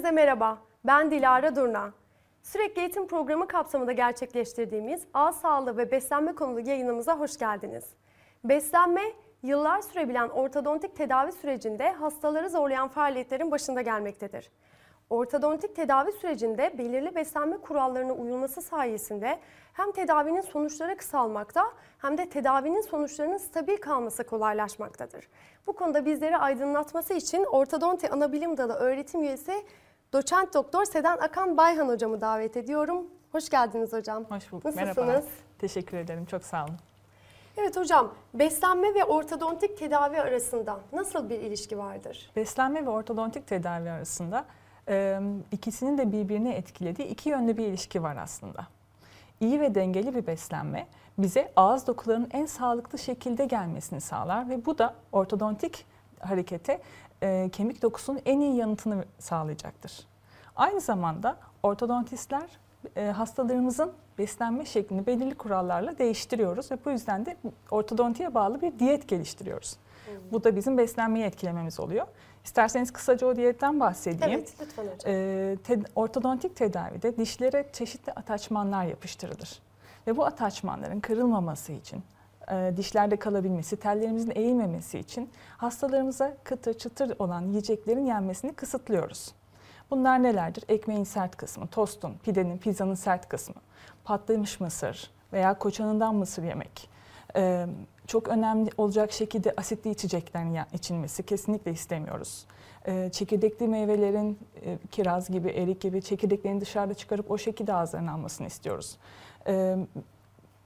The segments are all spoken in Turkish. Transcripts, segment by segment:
Herkese merhaba. Ben Dilara Durna. Sürekli eğitim programı kapsamında gerçekleştirdiğimiz ağız sağlığı ve beslenme konulu yayınımıza hoş geldiniz. Beslenme, yıllar sürebilen ortodontik tedavi sürecinde hastaları zorlayan faaliyetlerin başında gelmektedir. Ortodontik tedavi sürecinde belirli beslenme kurallarına uyulması sayesinde hem tedavinin sonuçları kısalmakta hem de tedavinin sonuçlarının stabil kalması kolaylaşmaktadır. Bu konuda bizleri aydınlatması için Ortodonti Anabilim Dalı öğretim üyesi Doçent Doktor Seden Akan Bayhan hocamı davet ediyorum. Hoş geldiniz hocam. Hoş bulduk. Nasılsınız? Merhaba. Teşekkür ederim. Çok sağ olun. Evet hocam, beslenme ve ortodontik tedavi arasında nasıl bir ilişki vardır? Beslenme ve ortodontik tedavi arasında e, ikisinin de birbirini etkilediği iki yönlü bir ilişki var aslında. İyi ve dengeli bir beslenme bize ağız dokularının en sağlıklı şekilde gelmesini sağlar ve bu da ortodontik harekete e, kemik dokusunun en iyi yanıtını sağlayacaktır. Aynı zamanda ortodontistler e, hastalarımızın beslenme şeklini belirli kurallarla değiştiriyoruz ve bu yüzden de ortodontiye bağlı bir diyet geliştiriyoruz. Bu da bizim beslenmeyi etkilememiz oluyor. İsterseniz kısaca o diyetten bahsedeyim. Evet, lütfen hocam. Ee, te- ortodontik tedavide dişlere çeşitli ataçmanlar yapıştırılır. Ve bu ataçmanların kırılmaması için, e, dişlerde kalabilmesi, tellerimizin eğilmemesi için hastalarımıza kıtır çıtır olan yiyeceklerin yenmesini kısıtlıyoruz. Bunlar nelerdir? Ekmeğin sert kısmı, tostun, pidenin, pizzanın sert kısmı, patlamış mısır veya koçanından mısır yemek. Ee, çok önemli olacak şekilde asitli içeceklerin içilmesi kesinlikle istemiyoruz. Ee, çekirdekli meyvelerin e, kiraz gibi, erik gibi çekirdeklerini dışarıda çıkarıp o şekilde ağızlarına almasını istiyoruz. Ee,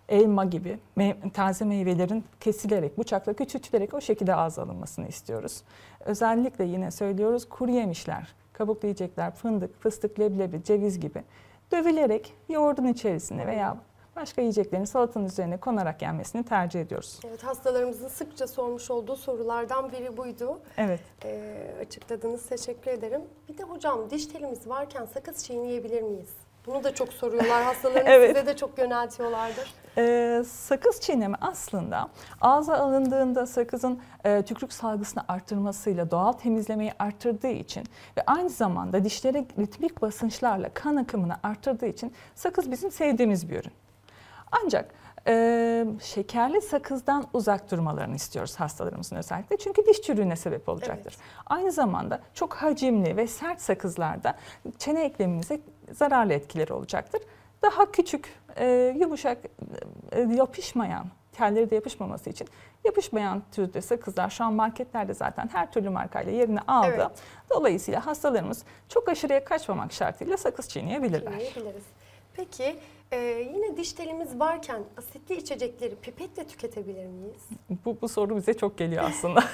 elma gibi me- taze meyvelerin kesilerek, bıçakla küçültülerek o şekilde ağza alınmasını istiyoruz. Özellikle yine söylüyoruz kuru yemişler, kabuklu yiyecekler, fındık, fıstık, leblebi, ceviz gibi dövülerek yoğurdun içerisine veya başka yiyeceklerin salatanın üzerine konarak yenmesini tercih ediyoruz. Evet, hastalarımızın sıkça sormuş olduğu sorulardan biri buydu. Evet. Ee, açıkladınız, teşekkür ederim. Bir de hocam diş telimiz varken sakız çiğneyebilir miyiz? Bunu da çok soruyorlar. Hastalarımız Evet. size de çok yöneltiyorlardır. Ee, sakız çiğneme aslında ağza alındığında sakızın e, tükürük salgısını arttırmasıyla doğal temizlemeyi arttırdığı için ve aynı zamanda dişlere ritmik basınçlarla kan akımını arttırdığı için sakız bizim sevdiğimiz bir ürün. Ancak e, şekerli sakızdan uzak durmalarını istiyoruz hastalarımızın özellikle. Çünkü diş çürüğüne sebep olacaktır. Aynı zamanda çok hacimli ve sert sakızlarda çene eklemimize zararlı etkileri olacaktır. Daha küçük, e, yumuşak, e, yapışmayan, telleri de yapışmaması için yapışmayan türde sakızlar şu an marketlerde zaten her türlü markayla yerini aldı. Evet. Dolayısıyla hastalarımız çok aşırıya kaçmamak şartıyla sakız çiğneyebilirler. Çiğneyebiliriz. Peki e, yine diş telimiz varken asitli içecekleri pipetle tüketebilir miyiz? Bu, bu soru bize çok geliyor aslında.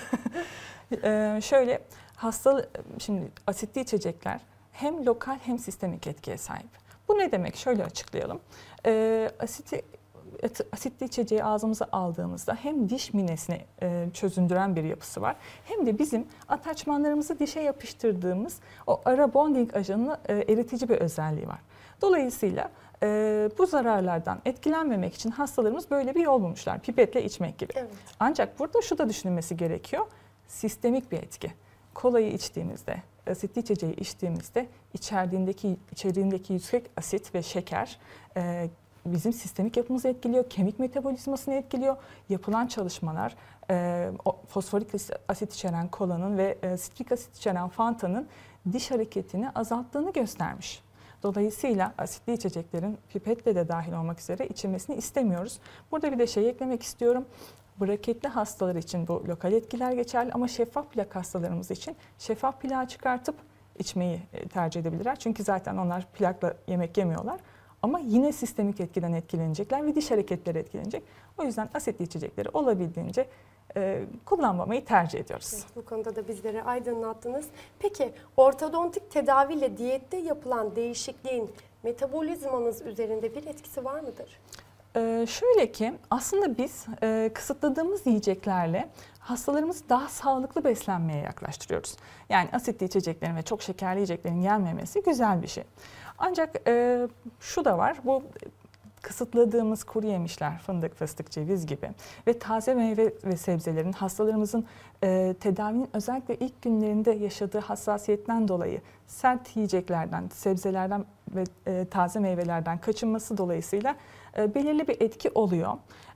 Ee, şöyle hasta şimdi asitli içecekler hem lokal hem sistemik etkiye sahip. Bu ne demek? Şöyle açıklayalım. Ee, asiti asitli içeceği ağzımıza aldığımızda hem diş minesini e, çözündüren bir yapısı var hem de bizim ataçmanlarımızı dişe yapıştırdığımız o ara bonding ajanını e, eritici bir özelliği var. Dolayısıyla e, bu zararlardan etkilenmemek için hastalarımız böyle bir yol bulmuşlar. Pipetle içmek gibi. Evet. Ancak burada şu da düşünülmesi gerekiyor. Sistemik bir etki. Kolayı içtiğimizde, asitli içeceği içtiğimizde içerdiğindeki, içeriğindeki yüksek asit ve şeker e, bizim sistemik yapımızı etkiliyor, kemik metabolizmasını etkiliyor. Yapılan çalışmalar e, fosforik asit içeren kolanın ve e, sitrik asit içeren fantanın diş hareketini azalttığını göstermiş. Dolayısıyla asitli içeceklerin pipetle de dahil olmak üzere içilmesini istemiyoruz. Burada bir de şey eklemek istiyorum. Braketli hastalar için bu lokal etkiler geçerli ama şeffaf plak hastalarımız için şeffaf plağı çıkartıp içmeyi e, tercih edebilirler. Çünkü zaten onlar plakla yemek yemiyorlar. Ama yine sistemik etkiden etkilenecekler ve diş hareketleri etkilenecek. O yüzden asitli içecekleri olabildiğince e, kullanmamayı tercih ediyoruz. Evet, bu konuda da bizleri aydınlattınız. Peki ortodontik tedaviyle diyette yapılan değişikliğin metabolizmamız üzerinde bir etkisi var mıdır? Ee, şöyle ki aslında biz e, kısıtladığımız yiyeceklerle hastalarımızı daha sağlıklı beslenmeye yaklaştırıyoruz. Yani asitli içeceklerin ve çok şekerli yiyeceklerin yenmemesi güzel bir şey. Ancak e, şu da var, bu kısıtladığımız kuru yemişler, fındık, fıstık, ceviz gibi ve taze meyve ve sebzelerin hastalarımızın e, tedavinin özellikle ilk günlerinde yaşadığı hassasiyetten dolayı sert yiyeceklerden, sebzelerden ve e, taze meyvelerden kaçınması dolayısıyla e, belirli bir etki oluyor.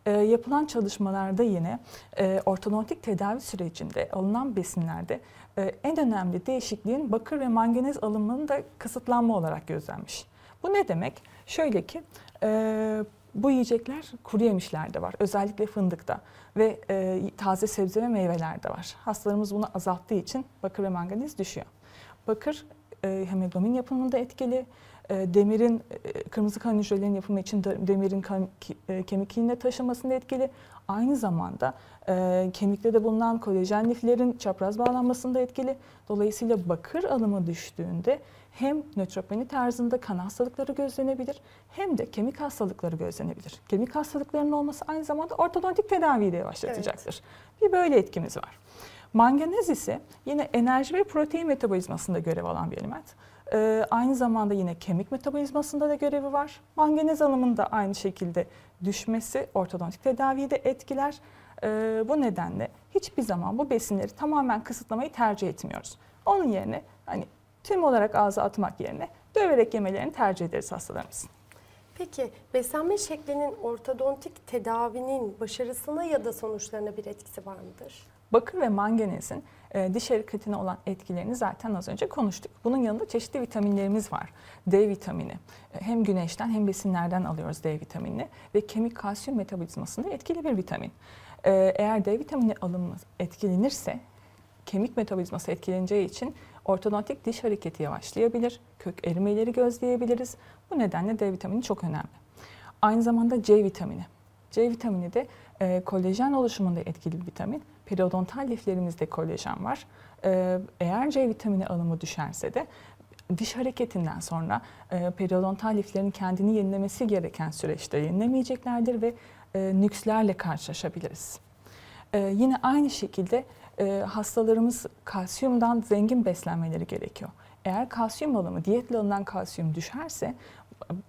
E, yapılan çalışmalarda yine e, ortodontik tedavi sürecinde alınan besinlerde e, en önemli değişikliğin bakır ve manganez alımının da kısıtlanma olarak gözlenmiş. Bu ne demek? Şöyle ki e, bu yiyecekler kuru yemişlerde var. Özellikle fındıkta ve e, taze sebze ve meyvelerde var. Hastalarımız bunu azalttığı için bakır ve manganez düşüyor. Bakır e, hemoglobin yapımında etkili. E, demirin, e, kırmızı kan hücrelerinin yapımı için de, demirin kan, e, kemik iğne taşımasında etkili. Aynı zamanda e, kemikte de bulunan kolajen liflerin çapraz bağlanmasında etkili. Dolayısıyla bakır alımı düştüğünde hem nötropeni tarzında kan hastalıkları gözlenebilir hem de kemik hastalıkları gözlenebilir. Kemik hastalıklarının olması aynı zamanda ortodontik tedaviyi de yavaşlatacaktır. Evet. Bir böyle etkimiz var. Manganez ise yine enerji ve protein metabolizmasında görev alan bir element. Ee, aynı zamanda yine kemik metabolizmasında da görevi var. Manganez alımında aynı şekilde düşmesi ortodontik tedaviyi de etkiler. Ee, bu nedenle hiçbir zaman bu besinleri tamamen kısıtlamayı tercih etmiyoruz. Onun yerine hani tüm olarak ağza atmak yerine döverek yemelerini tercih ederiz hastalarımızın. Peki beslenme şeklinin ortodontik tedavinin başarısına ya da sonuçlarına bir etkisi var mıdır? Bakır ve manganezin e, diş hareketine olan etkilerini zaten az önce konuştuk. Bunun yanında çeşitli vitaminlerimiz var. D vitamini e, hem güneşten hem besinlerden alıyoruz D vitaminini ve kemik kalsiyum metabolizmasında etkili bir vitamin. E, eğer D vitamini alımı etkilenirse kemik metabolizması etkileneceği için ortodontik diş hareketi yavaşlayabilir, kök erimeleri gözleyebiliriz. Bu nedenle D vitamini çok önemli. Aynı zamanda C vitamini. C vitamini de e, kolajen oluşumunda etkili bir vitamin. Periodontal liflerimizde kolajen var. E, eğer C vitamini alımı düşerse de diş hareketinden sonra e, periodontal liflerin kendini yenilemesi gereken süreçte yenilemeyeceklerdir ve e, nükslerle karşılaşabiliriz. E, yine aynı şekilde e, hastalarımız kalsiyumdan zengin beslenmeleri gerekiyor. Eğer kalsiyum alımı, diyetle alınan kalsiyum düşerse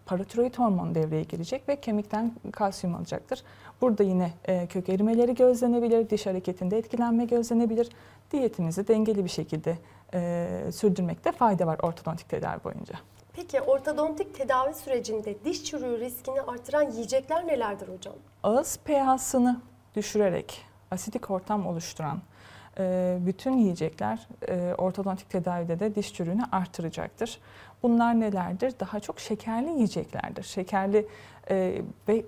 paratiroid hormon devreye girecek ve kemikten kalsiyum alacaktır. Burada yine e, kök erimeleri gözlenebilir, diş hareketinde etkilenme gözlenebilir. Diyetimizi dengeli bir şekilde e, sürdürmekte fayda var ortodontik tedavi boyunca. Peki ortodontik tedavi sürecinde diş çürüğü riskini artıran yiyecekler nelerdir hocam? Ağız pH'sını düşürerek asidik ortam oluşturan bütün yiyecekler e, ortodontik tedavide de diş çürüğünü artıracaktır. Bunlar nelerdir? Daha çok şekerli yiyeceklerdir. Şekerli e, ve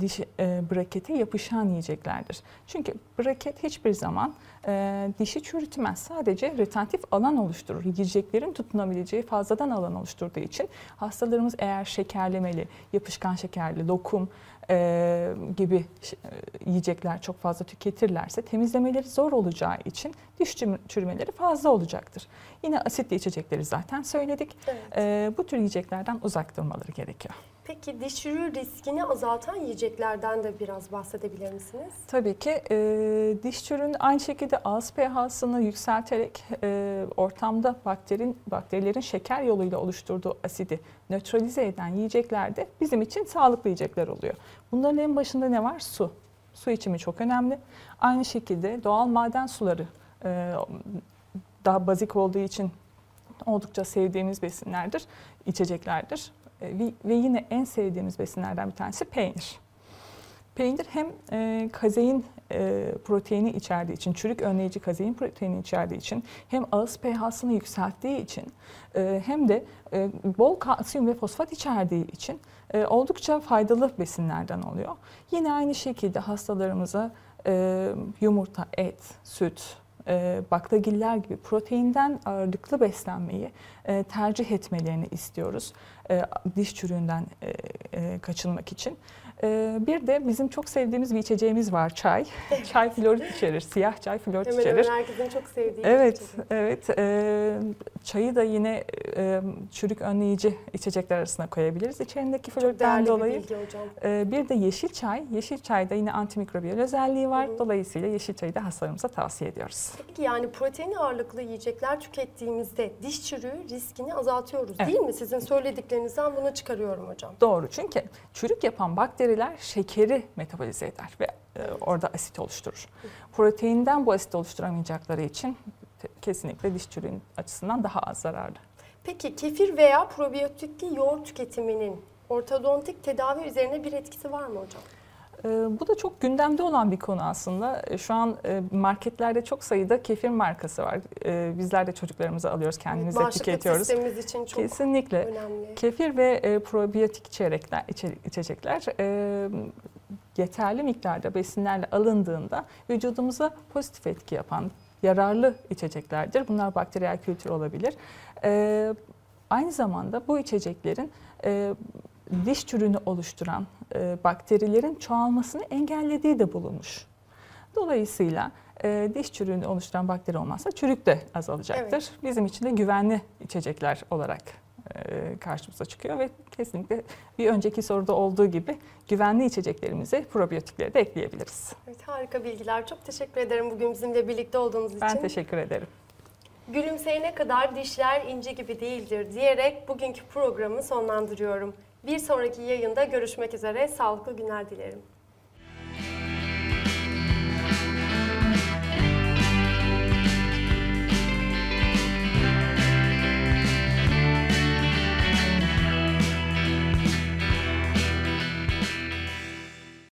diş e, brakete yapışan yiyeceklerdir. Çünkü braket hiçbir zaman e, dişi çürütmez. Sadece retentif alan oluşturur. Yiyeceklerin tutunabileceği fazladan alan oluşturduğu için hastalarımız eğer şekerlemeli, yapışkan şekerli, lokum e, gibi e, yiyecekler çok fazla tüketirlerse temizlemeleri zor olacağı için diş çürümeleri fazla olacaktır. Yine asitli içecekleri zaten söyledik. Evet. E, bu tür yiyeceklerden uzak durmaları gerekiyor. Peki diş çürüğü riskini azaltan yiyeceklerden de biraz bahsedebilir misiniz? Tabii ki. E, diş çürüğünün aynı şekilde ağız pH'sını yükselterek e, ortamda bakterin bakterilerin şeker yoluyla oluşturduğu asidi nötralize eden yiyecekler de bizim için sağlıklı yiyecekler oluyor. Bunların en başında ne var? Su. Su içimi çok önemli. Aynı şekilde doğal maden suları e, daha bazik olduğu için oldukça sevdiğimiz besinlerdir, içeceklerdir. E, ve yine en sevdiğimiz besinlerden bir tanesi peynir. Peynir hem e, kazein e, proteini içerdiği için, çürük önleyici kazein proteini içerdiği için, hem ağız pH'sını yükselttiği için, e, hem de e, bol kalsiyum ve fosfat içerdiği için e, oldukça faydalı besinlerden oluyor. Yine aynı şekilde hastalarımıza e, yumurta, et, süt, e, baklagiller gibi proteinden ağırlıklı beslenmeyi e, tercih etmelerini istiyoruz. E, diş çürüğünden e, kaçınmak için. Ee, bir de bizim çok sevdiğimiz bir içeceğimiz var çay. çay florit içerir, siyah çay florit Hemen içerir. hemen herkesin çok sevdiği. bir Evet, içecek. evet. Ee, çayı da yine e, çürük önleyici içecekler arasına koyabiliriz. İçerindeki floritten dolayı. bir hocam. Ee, bir de yeşil çay. Yeşil çayda yine antimikrobiyal özelliği var. Hı hı. Dolayısıyla yeşil çayı da hastalarımıza tavsiye ediyoruz. Peki yani protein ağırlıklı yiyecekler tükettiğimizde diş çürüğü riskini azaltıyoruz Evet. değil mi? Sizin söylediklerinizden bunu çıkarıyorum hocam. Doğru çünkü çürük yapan bakteriler şekeri metabolize eder ve e, orada asit oluşturur. Proteinden bu asit oluşturamayacakları için kesinlikle diş çürüğün açısından daha az zararlı. Peki kefir veya probiyotikli yoğurt tüketiminin ortodontik tedavi üzerine bir etkisi var mı hocam? E, Bu da çok gündemde olan bir konu aslında. E, Şu an e, marketlerde çok sayıda kefir markası var. E, Bizler de çocuklarımıza alıyoruz, kendimiz de Bağışıklık tüketiyoruz. sistemimiz için çok Kesinlikle. önemli. Kefir ve e, probiyotik içerekler, içe- içecekler e, yeterli miktarda besinlerle alındığında vücudumuza pozitif etki yapan yararlı içeceklerdir. Bunlar bakteriyel kültür olabilir. Aynı zamanda bu içeceklerin diş çürüğünü oluşturan e, bakterilerin çoğalmasını engellediği de bulunmuş. Dolayısıyla e, diş çürüğünü oluşturan bakteri olmazsa çürük de azalacaktır. Evet. Bizim için de güvenli içecekler olarak e, karşımıza çıkıyor ve kesinlikle bir önceki soruda olduğu gibi güvenli içeceklerimize probiyotikleri de ekleyebiliriz. Evet, harika bilgiler. Çok teşekkür ederim bugün bizimle birlikte olduğunuz Ben için. teşekkür ederim. Gülümseyene kadar dişler ince gibi değildir diyerek bugünkü programı sonlandırıyorum. Bir sonraki yayında görüşmek üzere. Sağlıklı günler dilerim.